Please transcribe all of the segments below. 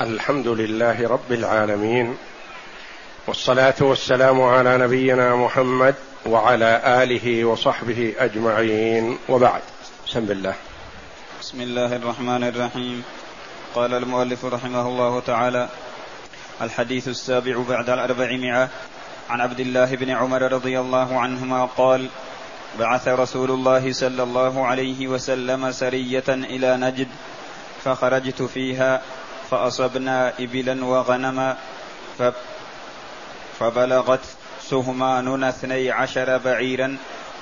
الحمد لله رب العالمين والصلاة والسلام على نبينا محمد وعلى آله وصحبه أجمعين وبعد. بسم الله. بسم الله الرحمن الرحيم. قال المؤلف رحمه الله تعالى الحديث السابع بعد الأربعمائة. عن عبد الله بن عمر رضي الله عنهما قال بعث رسول الله صلى الله عليه وسلم سرية إلى نجد فخرجت فيها فأصبنا إبلا وغنما فبلغت سهماننا اثني عشر بعيرا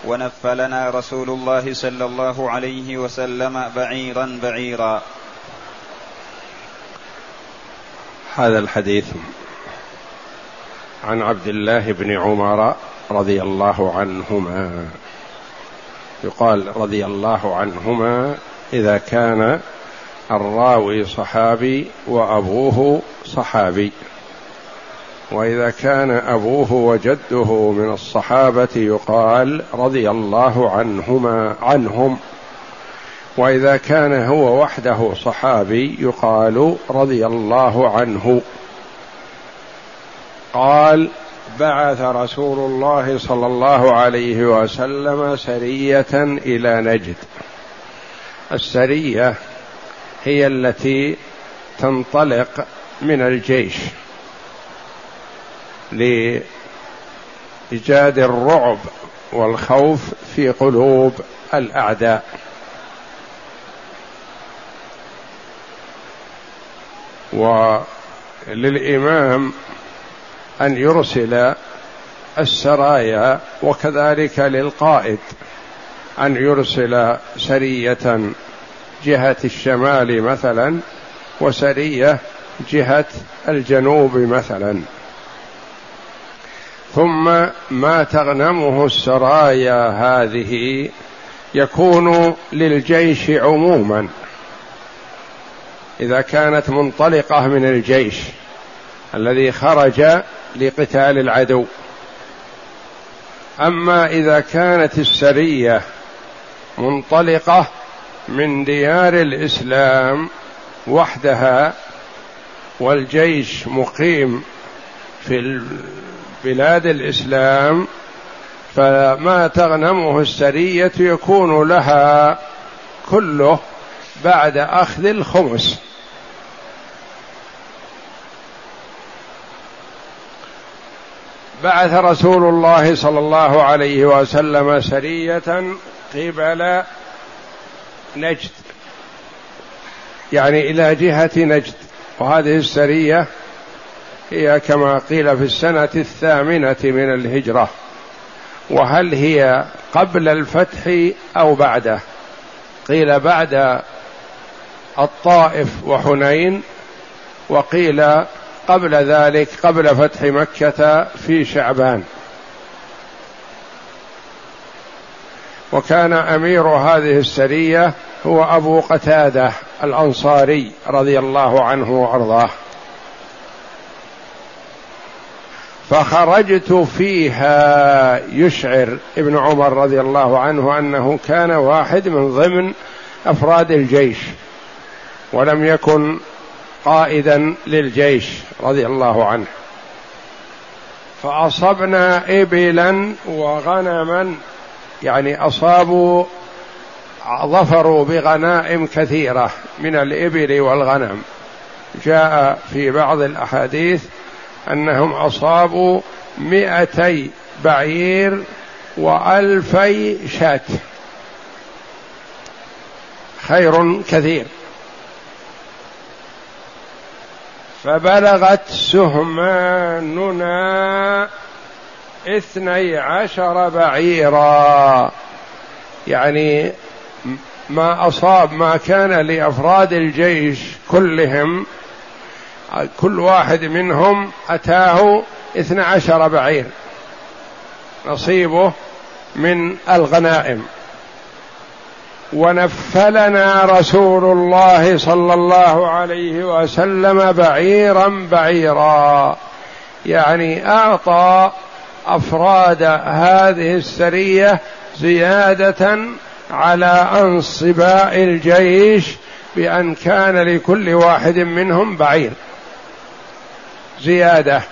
ونفلنا رسول الله صلى الله عليه وسلم بعيرا بعيرا. هذا الحديث عن عبد الله بن عمر رضي الله عنهما. يقال رضي الله عنهما إذا كان الراوي صحابي وأبوه صحابي. وإذا كان أبوه وجده من الصحابة يقال رضي الله عنهما عنهم. وإذا كان هو وحده صحابي يقال رضي الله عنه. قال بعث رسول الله صلى الله عليه وسلم سرية إلى نجد. السرية هي التي تنطلق من الجيش لإيجاد الرعب والخوف في قلوب الأعداء. وللإمام أن يرسل السرايا وكذلك للقائد أن يرسل سرية جهة الشمال مثلا وسرية جهة الجنوب مثلا. ثم ما تغنمه السرايا هذه يكون للجيش عموما. إذا كانت منطلقة من الجيش الذي خرج لقتال العدو. أما إذا كانت السرية منطلقة من ديار الإسلام وحدها والجيش مقيم في بلاد الإسلام فما تغنمه السرية يكون لها كله بعد أخذ الخمس. بعث رسول الله صلى الله عليه وسلم سرية قبل نجد. يعني إلى جهة نجد. وهذه السرية هي كما قيل في السنة الثامنة من الهجرة. وهل هي قبل الفتح أو بعده؟ قيل بعد الطائف وحنين وقيل قبل ذلك قبل فتح مكة في شعبان. وكان أمير هذه السرية هو أبو قتادة الأنصاري رضي الله عنه وأرضاه. فخرجت فيها يشعر ابن عمر رضي الله عنه أنه كان واحد من ضمن أفراد الجيش ولم يكن قائدا للجيش رضي الله عنه. فأصبنا إبلا وغنما يعني أصابوا ظفروا بغنائم كثيرة من الإبل والغنم. جاء في بعض الأحاديث أنهم أصابوا مئتي بعير وألفي شاة. خير كثير. فبلغت سهماننا اثني عشر بعيرا. يعني ما أصاب ما كان لأفراد الجيش كلهم كل واحد منهم أتاه اثنى عشر بعير. نصيبه من الغنائم. ونفلنا رسول الله صلى الله عليه وسلم بعيرا بعيرا. يعني أعطى أفراد هذه السرية زيادة على انصباء الجيش بأن كان لكل واحد منهم بعير. زيادة.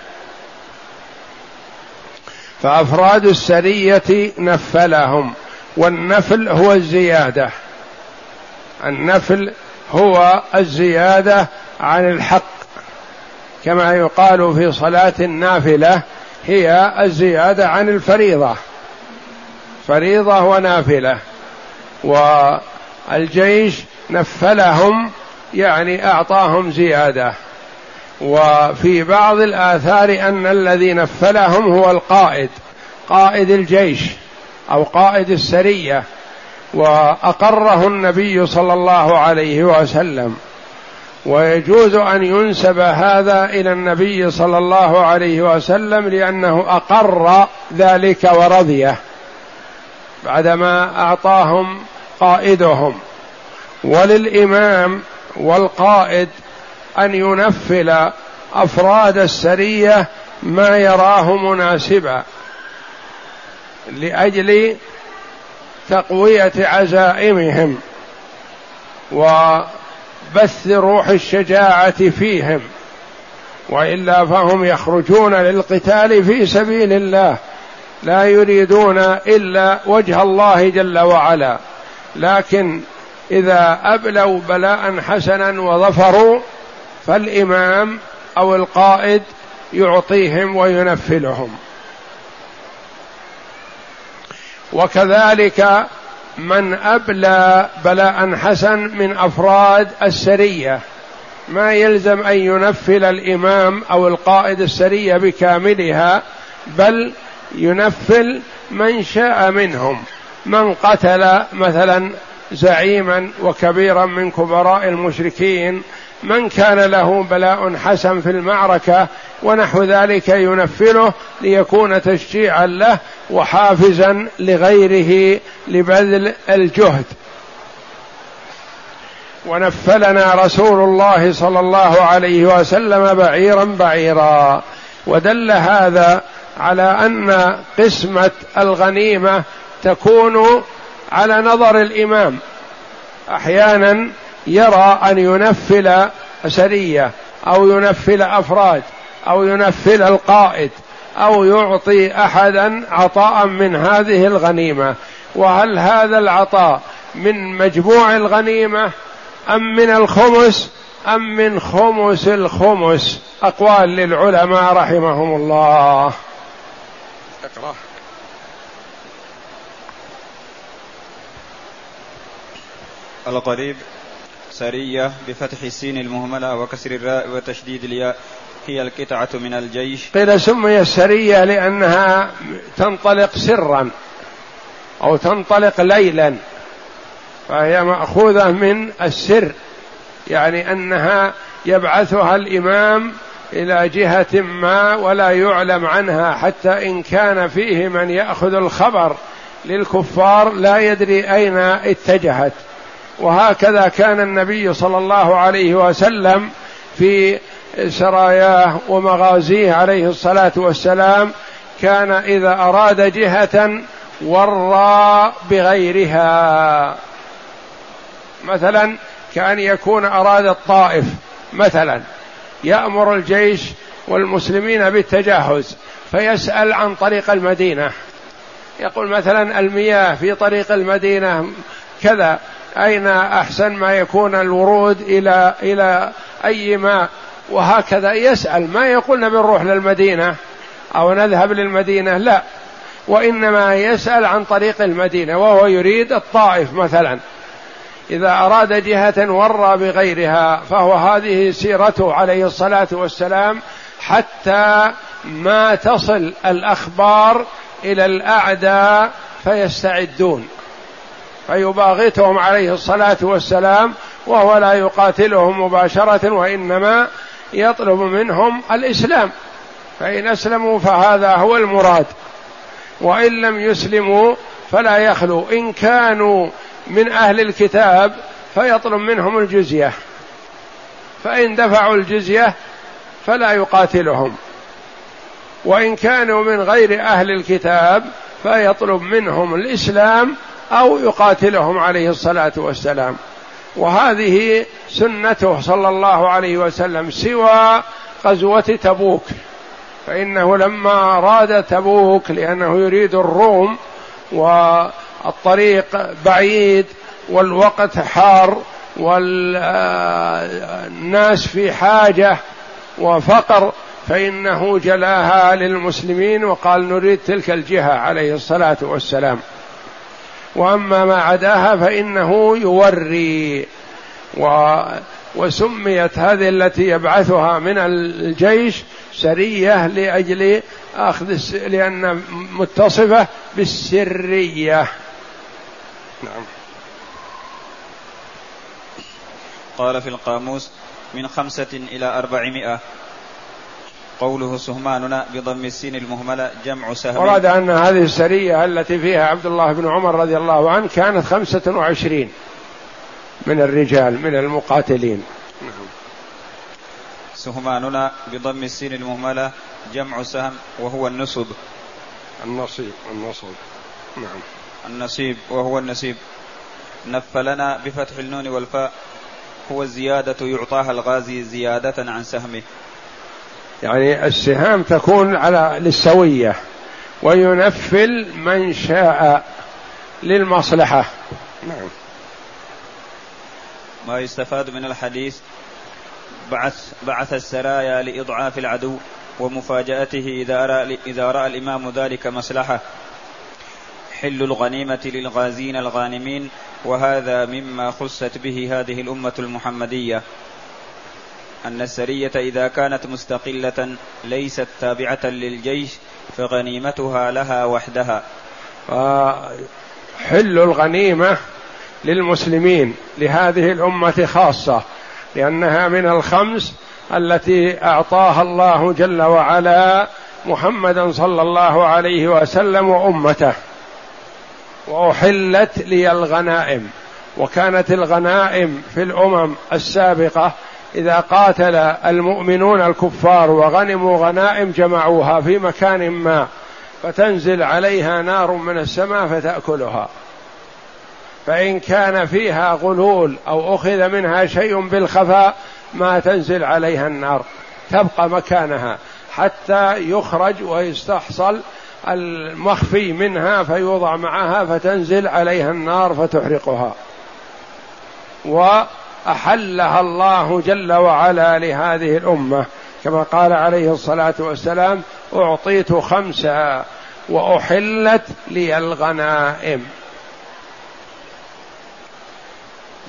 فأفراد السرية نفلهم والنفل هو الزيادة. النفل هو الزيادة عن الحق كما يقال في صلاة النافلة. هي الزيادة عن الفريضة. فريضة ونافلة. والجيش نفلهم يعني أعطاهم زيادة. وفي بعض الآثار أن الذي نفلهم هو القائد قائد الجيش أو قائد السرية. وأقره النبي صلى الله عليه وسلم. ويجوز أن ينسب هذا إلى النبي صلى الله عليه وسلم لأنه أقر ذلك ورضيه بعدما أعطاهم قائدهم. وللإمام والقائد أن ينفل أفراد السرية ما يراه مناسبا لأجل تقوية عزائمهم وبث روح الشجاعة فيهم وإلا فهم يخرجون للقتال في سبيل الله لا يريدون إلا وجه الله جل وعلا. لكن إذا أبلوا بلاء حسنا وظفروا فالإمام أو القائد يعطيهم وينفلهم. وكذلك من أبلى بلاء حسن من أفراد السرية. ما يلزم أن ينفل الإمام أو القائد السرية بكاملها بل ينفل من شاء منهم. من قتل مثلا زعيما وكبيرا من كبراء المشركين من كان له بلاء حسن في المعركة ونحو ذلك ينفله ليكون تشجيعا له وحافزا لغيره لبذل الجهد. ونفلنا رسول الله صلى الله عليه وسلم بعيرا بعيرا. ودل هذا على أن قسمة الغنيمة تكون على نظر الإمام. أحيانا يرى أن ينفل سرية أو ينفل أفراد أو ينفل القائد أو يعطي أحدا عطاء من هذه الغنيمة. وهل هذا العطاء من مجموع الغنيمة أم من الخمس؟ أم من خمس الخمس؟ أقوال للعلماء رحمهم الله. أقرأ. القريب. سرية بفتح السين المهملة وكسر الراء وتشديد الياء. هي القطعة من الجيش. قيل سمي السرية لأنها تنطلق سرا أو تنطلق ليلا فهي مأخوذة من السر يعني أنها يبعثها الإمام إلى جهة ما ولا يعلم عنها حتى إن كان فيه من يأخذ الخبر للكفار لا يدري أين اتجهت. وهكذا كان النبي صلى الله عليه وسلم في سراياه ومغازيه عليه الصلاة والسلام كان إذا أراد جهة ورى بغيرها. مثلا كأن يكون أراد الطائف مثلا يأمر الجيش والمسلمين بالتجهز فيسأل عن طريق المدينة يقول مثلا المياه في طريق المدينة كذا أين أحسن ما يكون الورود إلى إلى أي ماء وهكذا يسأل. ما يقول نبي نروح للمدينة أو نذهب للمدينة؟ لا. وإنما يسأل عن طريق المدينة وهو يريد الطائف مثلا. إذا أراد جهة ورى بغيرها فهو هذه سيرته عليه الصلاة والسلام حتى ما تصل الأخبار إلى الأعداء فيستعدون. فيباغتهم عليه الصلاة والسلام وهو لا يقاتلهم مباشرة وإنما يطلب منهم الإسلام. فإن أسلموا فهذا هو المراد. وإن لم يسلموا فلا يخلو. إن كانوا من أهل الكتاب فيطلب منهم الجزية. فإن دفعوا الجزية فلا يقاتلهم. وإن كانوا من غير أهل الكتاب فيطلب منهم الإسلام أو يقاتلهم عليه الصلاة والسلام. وهذه سنته صلى الله عليه وسلم سوى غزوة تبوك. فإنه لما أراد تبوك لأنه يريد الروم والطريق بعيد والوقت حار والناس في حاجة وفقر فإنه جلاها للمسلمين وقال نريد تلك الجهة عليه الصلاة والسلام. وأما ما عداها فإنه يوري. و وسميت هذه التي يبعثها من الجيش سرية لأجل أخذ لأن متصفة بالسرية. نعم. قال في القاموس من خمسة إلى أربعمائة. قوله سهماننا بضم السين المهملة جمع سهم. ورد أن هذه السرية التي فيها عبد الله بن عمر رضي الله عنه كانت خمسة وعشرين من الرجال من المقاتلين. سهماننا بضم السين المهملة جمع سهم وهو النصب. النصيب النصب. نعم. النصيب وهو النسيب نفلنا بفتح النون والفاء. هو الزيادة يعطاها الغازي زيادة عن سهمه. يعني السهام تكون على للسوية وينفل من شاء للمصلحة. نعم. ما يستفاد من الحديث بعث بعث السرايا لإضعاف العدو ومفاجأته إذا رأى, إذا رأى الإمام ذلك مصلحة. حل الغنيمة للغازين الغانمين وهذا مما خصت به هذه الأمة المحمدية. أن السرية إذا كانت مستقلة ليست تابعة للجيش فغنيمتها لها وحدها. حل الغنيمة للمسلمين لهذه الأمة خاصة لأنها من الخمس التي أعطاها الله جل وعلا محمدا صلى الله عليه وسلم وأمته. وأحلت لي الغنائم وكانت الغنائم في الأمم السابقة إذا قاتل المؤمنون الكفار وغنموا غنائم جمعوها في مكان ما فتنزل عليها نار من السماء فتأكلها. فإن كان فيها غلول أو أخذ منها شيء بالخفاء ما تنزل عليها النار تبقى مكانها حتى يخرج ويستحصل المخفي منها فيوضع معها فتنزل عليها النار فتحرقها. و أحلها الله جل وعلا لهذه الأمة. كما قال عليه الصلاة والسلام أعطيت خمسا وأحلت لي الغنائم.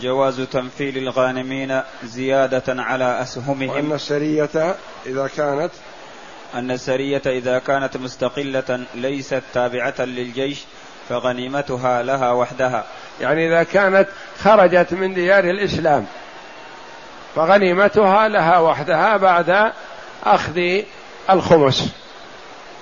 جواز تمثيل الغانمين زيادة على أسهمهم. وأن السرية إذا كانت أن السرية إذا كانت مستقلة ليست تابعة للجيش فغنيمتها لها وحدها. يعني إذا كانت خرجت من ديار الإسلام فغنيمتها لها وحدها بعد أخذ الخمس.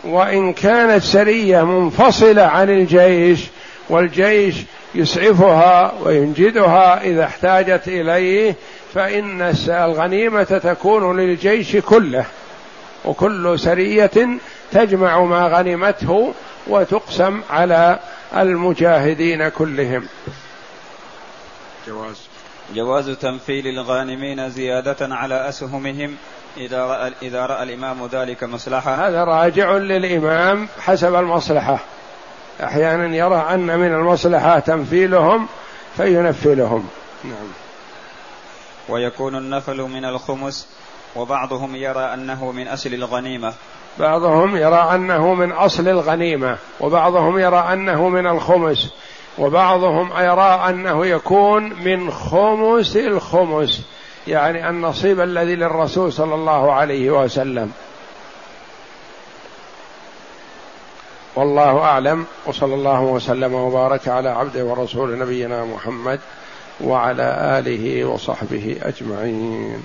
وإن كانت سرية منفصلة عن الجيش والجيش يسعفها وينجدها إذا احتاجت إليه فإن الغنيمة تكون للجيش كله. وكل سرية تجمع ما غنمته وتقسم على المجاهدين كلهم. جواز. جواز تمثيل الغانمين زيادة على أسهمهم إذا رأى, إذا رأى الإمام ذلك مصلحة. هذا راجع للإمام حسب المصلحة. أحيانا يرى أن من المصلحة تمثيلهم فينفلهم نعم. ويكون النفل من الخمس وبعضهم يرى أنه من أصل الغنيمة. بعضهم يرى أنه من أصل الغنيمة وبعضهم يرى أنه من الخمس وبعضهم يرى أنه يكون من خمس الخمس يعني النصيب الذي للرسول صلى الله عليه وسلم. والله أعلم وصلى الله وسلم وبارك على عبده ورسول نبينا محمد وعلى آله وصحبه أجمعين.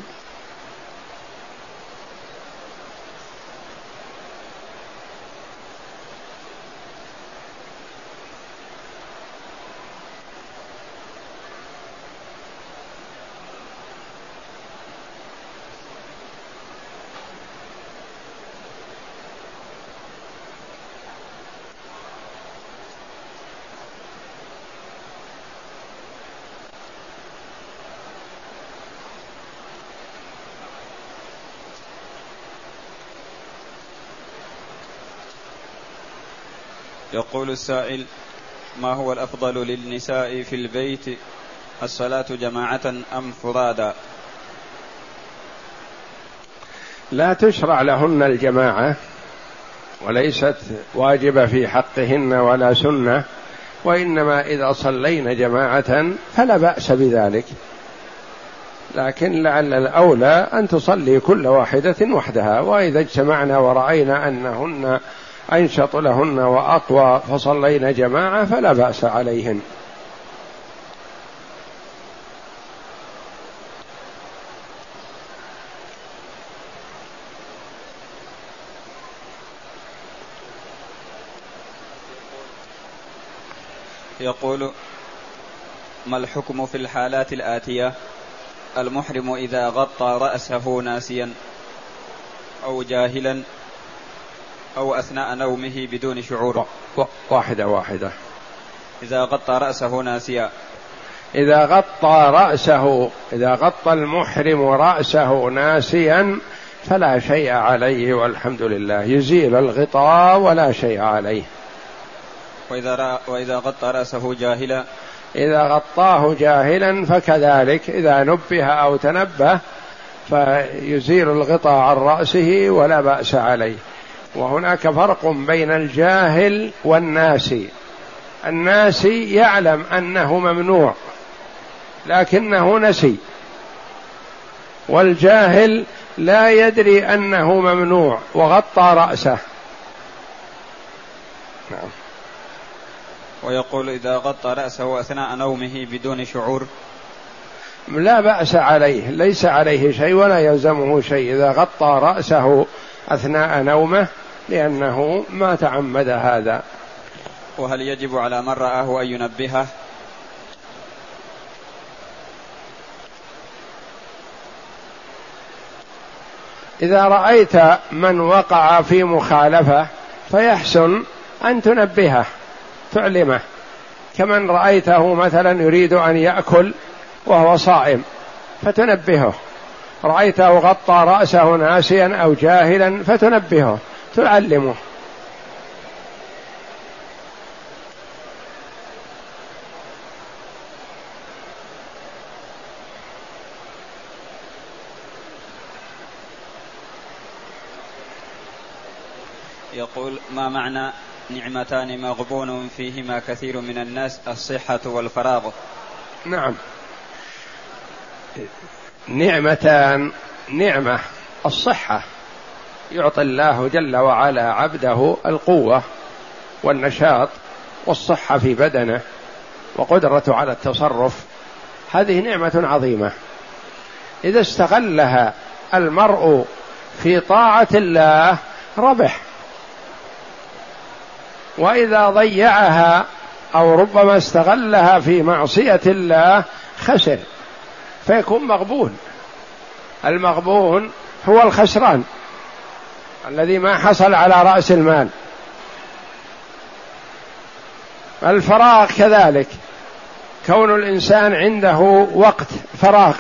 يقول السائل ما هو الأفضل للنساء في البيت؟ الصلاة جماعة أم فرادا لا تشرع لهن الجماعة وليست واجبة في حقهن ولا سنة وإنما إذا صلين جماعة فلا بأس بذلك. لكن لعل الأولى أن تصلي كل واحدة وحدها وإذا اجتمعنا ورأينا أنهن أنشط لهن وأقوى فصلين جماعة فلا بأس عليهن. يقول ما الحكم في الحالات الآتية؟ المحرم إذا غطى رأسه ناسيا أو جاهلا. أو أثناء نومه بدون شعور. واحدة واحدة. إذا غطى رأسه ناسيا. إذا غطى رأسه إذا غطى المحرم رأسه ناسيا فلا شيء عليه والحمد لله. يزيل الغطاء ولا شيء عليه. وإذا, وإذا غطى رأسه جاهلا. إذا غطاه جاهلا فكذلك. إذا نبه أو تنبه فيزيل الغطاء عن رأسه ولا بأس عليه. وهناك فرق بين الجاهل والناسي الناسي يعلم أنه ممنوع لكنه نسي. والجاهل لا يدري أنه ممنوع وغطى رأسه. نعم. ويقول إذا غطى رأسه أثناء نومه بدون شعور. لا بأس عليه ليس عليه شيء ولا يلزمه شيء. إذا غطى رأسه أثناء نومه لأنه ما تعمد هذا. وهل يجب على من رآه أن ينبهه؟ إذا رأيت من وقع في مخالفة فيحسن أن تنبهه تعلمه. كمن رأيته مثلا يريد أن يأكل وهو صائم فتنبهه. رأيته غطى رأسه ناسيا أو جاهلا فتنبهه. تعلمه. يقول ما معنى نعمتان مغبون فيهما كثير من الناس الصحة والفراغ؟ نعم. نعمتان نعمة الصحة. يعطي الله جل وعلا عبده القوة والنشاط والصحة في بدنه وقدرته على التصرف. هذه نعمة عظيمة. إذا استغلها المرء في طاعة الله ربح. وإذا ضيعها أو ربما استغلها في معصية الله خسر. فيكون مغبون. المغبون هو الخسران. الذي ما حصل على رأس المال. الفراغ كذلك. كون الإنسان عنده وقت فراغ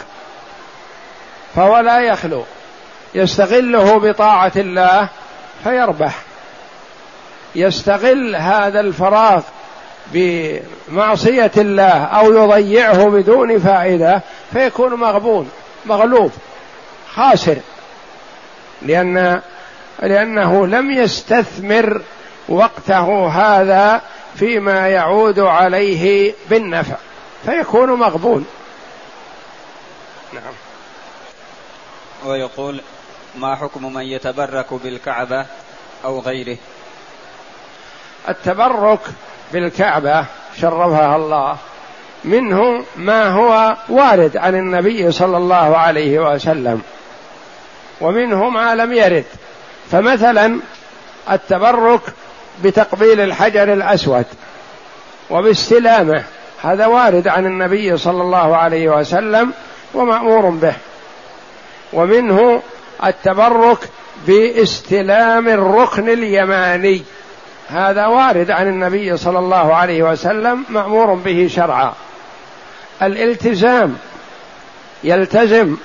فهو لا يخلو. يستغله بطاعة الله فيربح. يستغل هذا الفراغ بمعصية الله أو يضيعه بدون فائدة فيكون مغبون مغلوب خاسر. لأن لأنه لم يستثمر وقته هذا فيما يعود عليه بالنفع فيكون مغبون. نعم. ويقول ما حكم من يتبرك بالكعبة أو غيره؟ التبرك بالكعبة شرفها الله منه ما هو وارد عن النبي صلى الله عليه وسلم ومنه ما لم يرد. فمثلا التبرك بتقبيل الحجر الأسود وباستلامه هذا وارد عن النبي صلى الله عليه وسلم ومأمور به. ومنه التبرك باستلام الركن اليماني هذا وارد عن النبي صلى الله عليه وسلم مأمور به شرعا. الالتزام يلتزم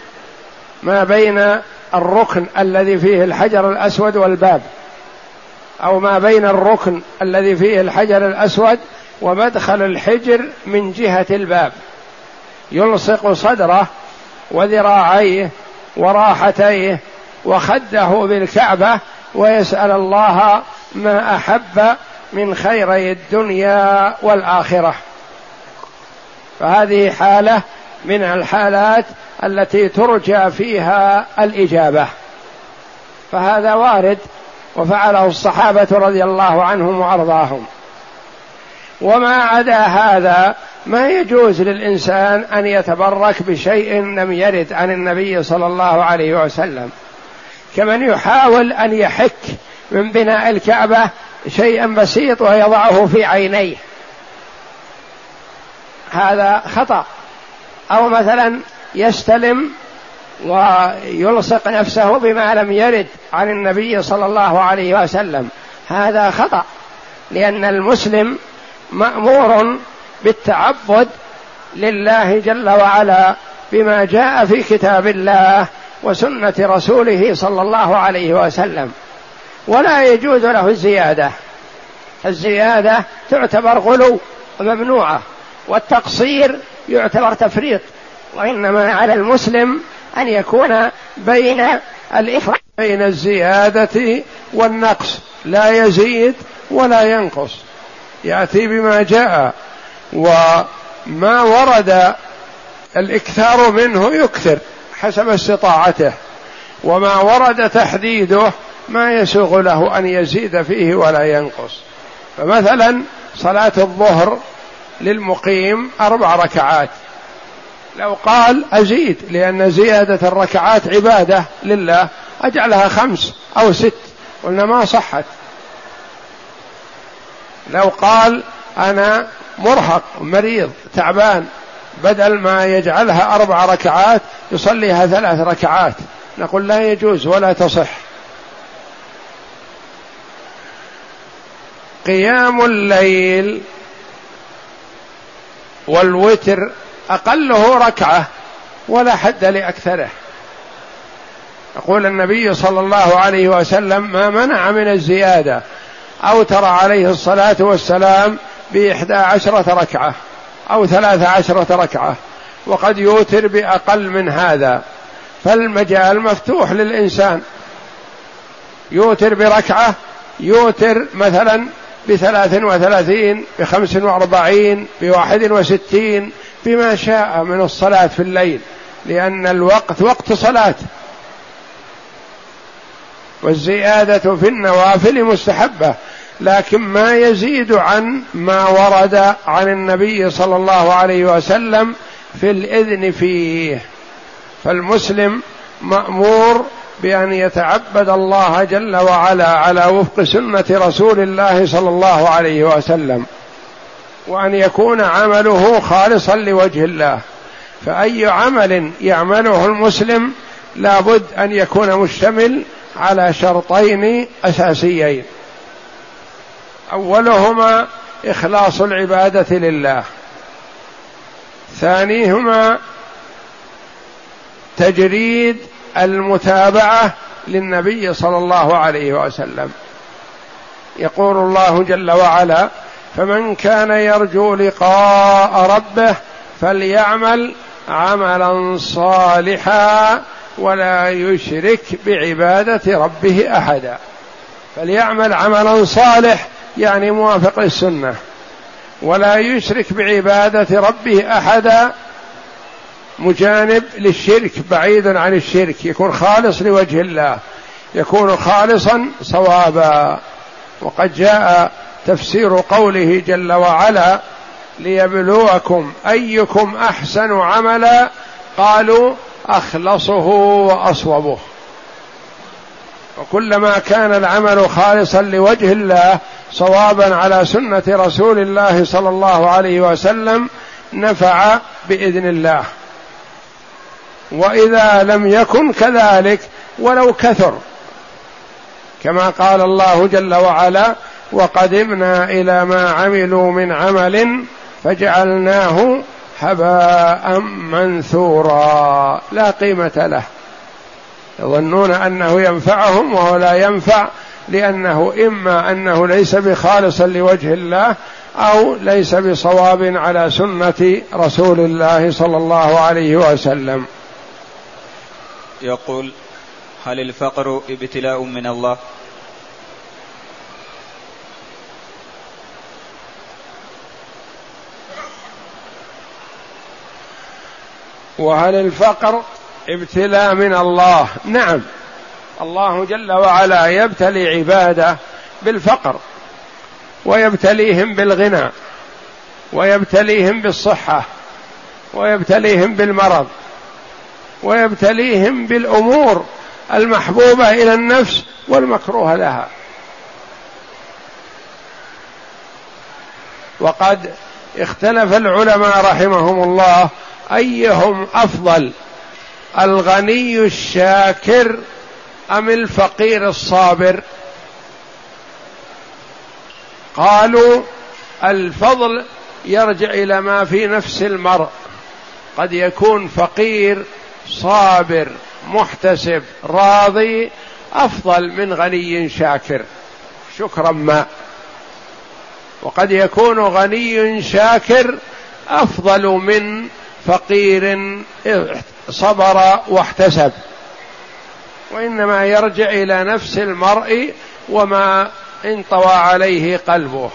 ما بين الركن الذي فيه الحجر الأسود والباب أو ما بين الركن الذي فيه الحجر الأسود ومدخل الحجر من جهة الباب. يلصق صدره وذراعيه وراحتيه وخده بالكعبة ويسأل الله ما أحب من خيري الدنيا والآخرة. فهذه حالة من الحالات التي ترجى فيها الإجابة. فهذا وارد وفعله الصحابة رضي الله عنهم وأرضاهم. وما عدا هذا ما يجوز للإنسان أن يتبرك بشيء لم يرد عن النبي صلى الله عليه وسلم. كمن يحاول أن يحك من بناء الكعبة شيئا بسيط ويضعه في عينيه. هذا خطأ. أو مثلا يستلم ويلصق نفسه بما لم يرد عن النبي صلى الله عليه وسلم. هذا خطأ لأن المسلم مأمور بالتعبد لله جل وعلا بما جاء في كتاب الله وسنة رسوله صلى الله عليه وسلم. ولا يجوز له الزيادة. الزيادة تعتبر غلو وممنوعة والتقصير يعتبر تفريط. وإنما على المسلم أن يكون بين الإفراط بين الزيادة والنقص. لا يزيد ولا ينقص. يأتي بما جاء. وما ورد الإكثار منه يكثر حسب استطاعته. وما ورد تحديده ما يسوغ له أن يزيد فيه ولا ينقص. فمثلا صلاة الظهر للمقيم أربع ركعات. لو قال أزيد لأن زيادة الركعات عبادة لله أجعلها خمس أو ست. قلنا ما صحت. لو قال أنا مرهق مريض تعبان بدل ما يجعلها أربع ركعات يصليها ثلاث ركعات. نقول لا يجوز ولا تصح. قيام الليل والوتر أقله ركعة ولا حد لأكثره. يقول النبي صلى الله عليه وسلم ما منع من الزيادة اوتر عليه الصلاة والسلام بإحدى عشرة ركعة أو ثلاث عشرة ركعة وقد يوتر بأقل من هذا. فالمجال مفتوح للإنسان. يوتر بركعة يوتر مثلا بثلاث وثلاثين بخمس وأربعين بواحد وستين بما شاء من الصلاة في الليل لأن الوقت وقت صلاة. والزيادة في النوافل مستحبة لكن ما يزيد عن ما ورد عن النبي صلى الله عليه وسلم في الإذن فيه. فالمسلم مأمور بأن يتعبد الله جل وعلا على وفق سنة رسول الله صلى الله عليه وسلم وأن يكون عمله خالصا لوجه الله. فأي عمل يعمله المسلم لابد أن يكون مشتمل على شرطين أساسيين. أولهما إخلاص العبادة لله. ثانيهما تجريد المتابعة للنبي صلى الله عليه وسلم. يقول الله جل وعلا فمن كان يرجو لقاء ربه فليعمل عملا صالحا ولا يشرك بعبادة ربه أحدا. فليعمل عملا صالح يعني موافق للسنه ولا يشرك بعبادة ربه أحدا مجانب للشرك بعيد عن الشرك. يكون خالص لوجه الله. يكون خالصا صوابا. وقد جاء تفسير قوله جل وعلا ليبلوكم أيكم أحسن عملا. قالوا أخلصه وأصوبه. وكلما كان العمل خالصا لوجه الله صوابا على سنة رسول الله صلى الله عليه وسلم نفع بإذن الله. وإذا لم يكن كذلك ولو كثر. كما قال الله جل وعلا وقدمنا إلى ما عملوا من عمل فجعلناه هباء منثورا. لا قيمة له. يظنون أنه ينفعهم وهو لا ينفع لأنه إما أنه ليس بخالص لوجه الله أو ليس بصواب على سنة رسول الله صلى الله عليه وسلم. يقول هل الفقر ابتلاء من الله؟ وهل الفقر ابتلاء من الله؟ نعم. الله جل وعلا يبتلي عباده بالفقر ويبتليهم بالغنى ويبتليهم بالصحة ويبتليهم بالمرض. ويبتليهم بالأمور المحبوبة إلى النفس والمكروه لها. وقد اختلف العلماء رحمهم الله أيهم أفضل الغني الشاكر أم الفقير الصابر؟ قالوا الفضل يرجع إلى ما في نفس المرء قد يكون فقير صابر محتسب راضي أفضل من غني شاكر. شكرا ما. وقد يكون غني شاكر أفضل من فقير صبر واحتسب. وإنما يرجع إلى نفس المرء وما انطوى عليه قلبه.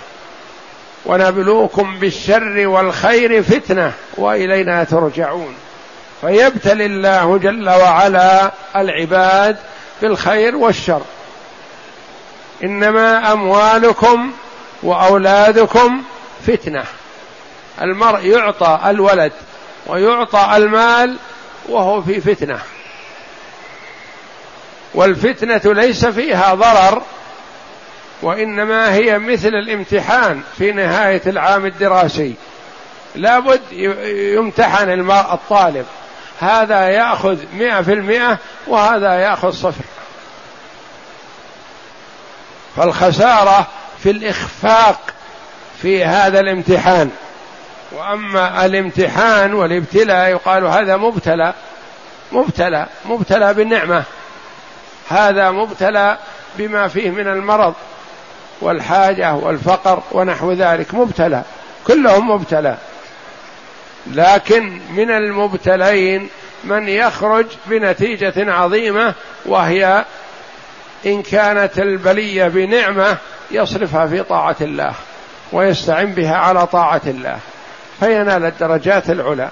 ونبلوكم بالشر والخير فتنة وإلينا ترجعون. فيبتلي الله جل وعلا العباد بالخير والشر. إنما أموالكم وأولادكم فتنة. المرء يعطى الولد ويعطى المال وهو في فتنة. والفتنة ليس فيها ضرر وإنما هي مثل الامتحان في نهاية العام الدراسي. لابد يمتحن الطالب. هذا ياخذ مئة في المئة وهذا ياخذ صفر. فالخسارة في الإخفاق في هذا الامتحان. وأما الامتحان والابتلاء يقال هذا مبتلى. مبتلى مبتلى بالنعمة. هذا مبتلى بما فيه من المرض والحاجة والفقر ونحو ذلك. مبتلى كلهم مبتلى. لكن من المبتلين من يخرج بنتيجة عظيمة وهي إن كانت البلية بنعمة يصرفها في طاعة الله ويستعن بها على طاعة الله فينال الدرجات العلى.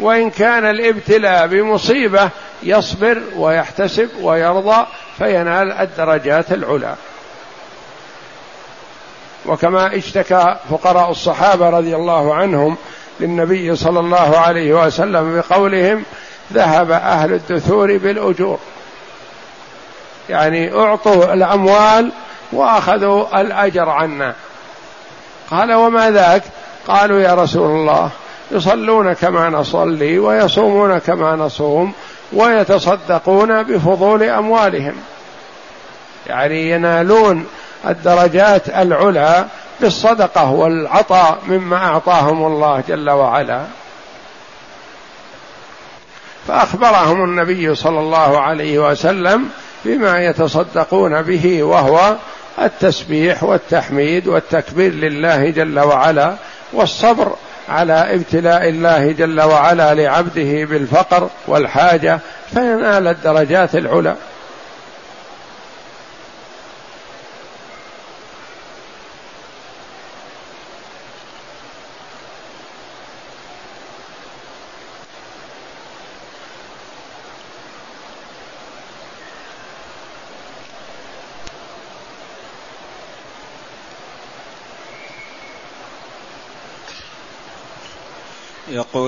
وإن كان الابتلاء بمصيبة يصبر ويحتسب ويرضى فينال الدرجات العلى. وكما اشتكى فقراء الصحابة رضي الله عنهم للنبي صلى الله عليه وسلم بقولهم ذهب أهل الدثور بالأجور. يعني أعطوا الأموال وأخذوا الأجر عنا. قال وما ذاك؟ قالوا يا رسول الله يصلون كما نصلي ويصومون كما نصوم ويتصدقون بفضول أموالهم. يعني ينالون الدرجات العلى بالصدقة والعطاء مما أعطاهم الله جل وعلا. فأخبرهم النبي صلى الله عليه وسلم بما يتصدقون به وهو التسبيح والتحميد والتكبير لله جل وعلا والصبر على ابتلاء الله جل وعلا لعبده بالفقر والحاجة فينال الدرجات العلى.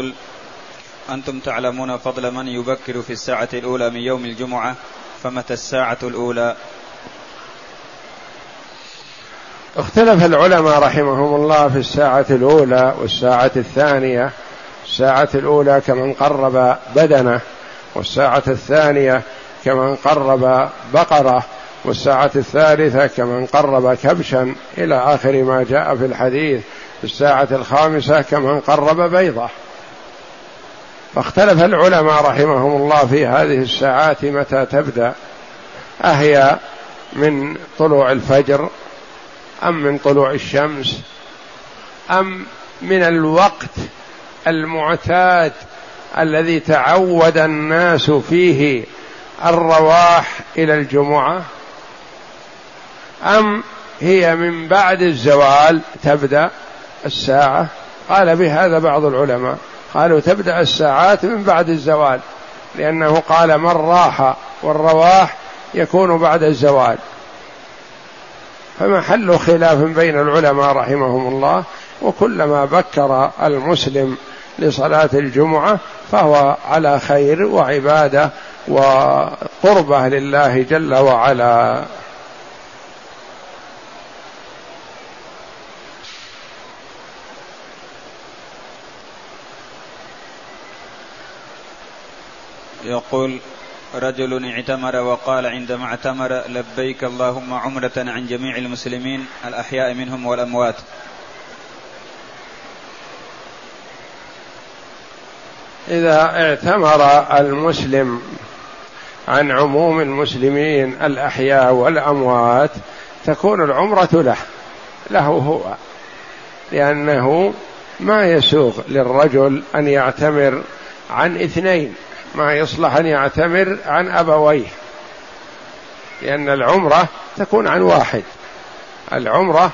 يقول أنتم تعلمون فضل من يبكر في الساعة الأولى من يوم الجمعة فمتى الساعة الأولى؟ اختلف العلماء رحمهم الله في الساعة الأولى والساعة الثانية. الساعة الأولى كمن قرب بدنه والساعة الثانية كمن قرب بقرة والساعة الثالثة كمن قرب كبشا إلى آخر ما جاء في الحديث. الساعة الخامسة كمن قرب بيضة. فاختلف العلماء رحمهم الله في هذه الساعات متى تبدأ. أهي من طلوع الفجر أم من طلوع الشمس أم من الوقت المعتاد الذي تعود الناس فيه الرواح إلى الجمعة؟ أم هي من بعد الزوال تبدأ الساعة؟ قال بهذا بعض العلماء. قالوا تبدأ الساعات من بعد الزوال لأنه قال من راح والرواح يكون بعد الزوال. فمحل خلاف بين العلماء رحمهم الله وكلما بكر المسلم لصلاة الجمعة فهو على خير وعبادة وقربة لله جل وعلا. يقول رجل اعتمر وقال عندما اعتمر لبيك اللهم عمرة عن جميع المسلمين الأحياء منهم والأموات. إذا اعتمر المسلم عن عموم المسلمين الأحياء والأموات تكون العمرة له. له هو. لأنه ما يسوغ للرجل أن يعتمر عن اثنين. ما يصلح أن يعتمر عن أبويه لأن العمرة تكون عن واحد. العمرة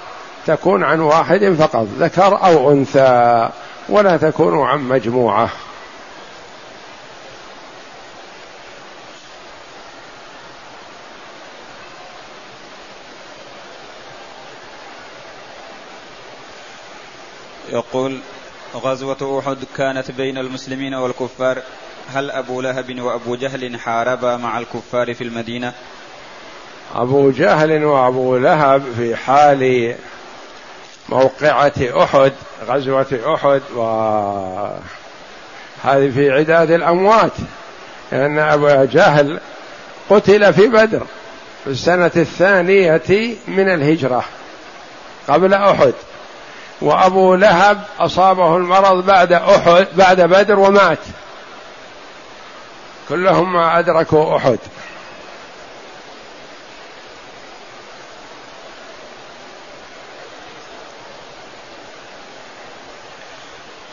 تكون عن واحد فقط ذكر أو أنثى ولا تكون عن مجموعة. يقول غزوة أحد كانت بين المسلمين والكفار. هل أبو لهب وأبو جهل حاربا مع الكفار في المدينة؟ أبو جهل وأبو لهب في حال موقعة أحد غزوة أحد و هذه في عداد الأموات لأن أبا جهل قتل في بدر في السنة الثانية من الهجرة قبل أحد. وأبو لهب أصابه المرض بعد أحد بعد بدر ومات. كلهم ما أدركوا أحد.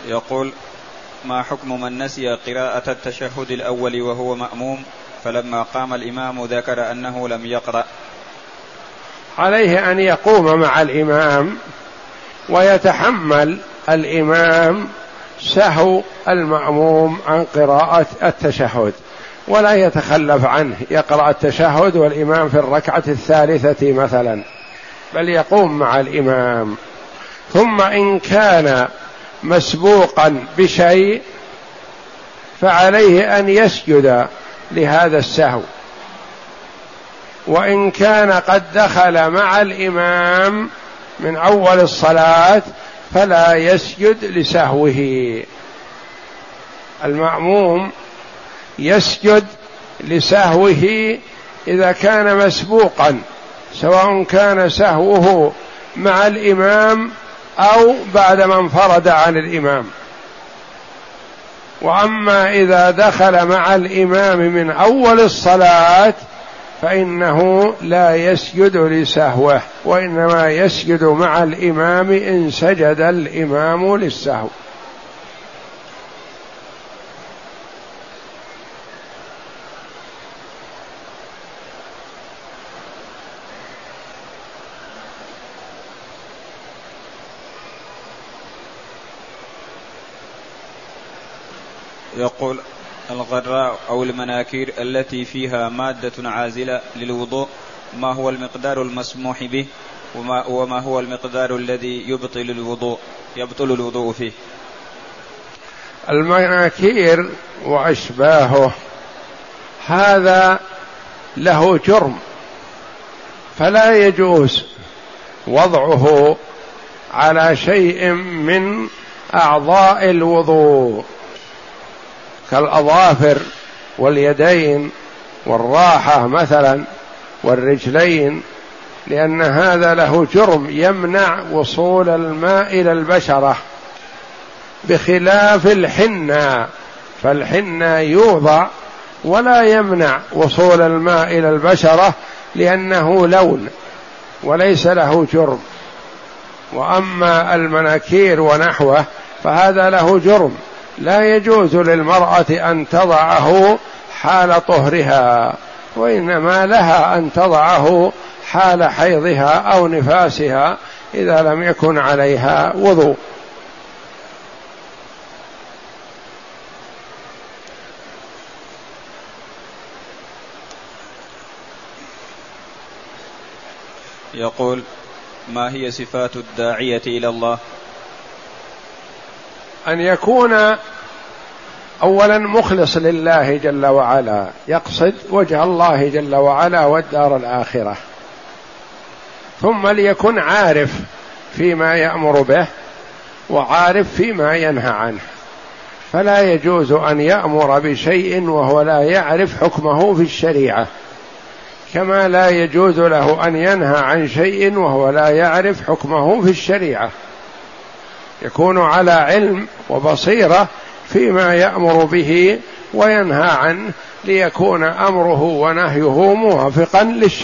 يقول ما حكم من نسي قراءة التشهد الأول وهو مأموم؟ فلما قام الإمام ذكر أنه لم يقرأ. عليه أن يقوم مع الإمام ويتحمل الإمام سهو المأموم عن قراءة التشهد ولا يتخلف عنه. يقرأ التشهد والإمام في الركعة الثالثة مثلا بل يقوم مع الإمام. ثم إن كان مسبوقا بشيء فعليه أن يسجد لهذا السهو. وإن كان قد دخل مع الإمام من أول الصلاة فلا يسجد لسهوه. المأموم يسجد لسهوه إذا كان مسبوقا سواء كان سهوه مع الإمام أو بعدما انفرد عن الإمام. وأما إذا دخل مع الإمام من أول الصلاة فإنه لا يسجد لسهوة وإنما يسجد مع الإمام إن سجد الإمام للسهو. يقول الغراء أو المناكير التي فيها مادة عازلة للوضوء ما هو المقدار المسموح به؟ وما, وما هو المقدار الذي يبطل الوضوء يبطل الوضوء فيه؟ المناكير وأشباهه هذا له جرم فلا يجوز وضعه على شيء من أعضاء الوضوء. كالأظافر واليدين والراحة مثلا والرجلين لأن هذا له جرم يمنع وصول الماء إلى البشرة بخلاف الحنة. فالحنة يوضع ولا يمنع وصول الماء إلى البشرة لأنه لون وليس له جرم. وأما المناكير ونحوه فهذا له جرم. لا يجوز للمرأة أن تضعه حال طهرها وإنما لها أن تضعه حال حيضها أو نفاسها إذا لم يكن عليها وضوء. يقول ما هي صفات الداعية إلى الله؟ أن يكون اولا مخلص لله جل وعلا يقصد وجه الله جل وعلا والدار الآخرة. ثم ليكن عارف فيما يأمر به وعارف فيما ينهى عنه. فلا يجوز أن يأمر بشيء وهو لا يعرف حكمه في الشريعة. كما لا يجوز له أن ينهى عن شيء وهو لا يعرف حكمه في الشريعة. يكون على علم وبصيرة فيما يأمر به وينهى عنه ليكون أمره ونهيه موافقا للشرع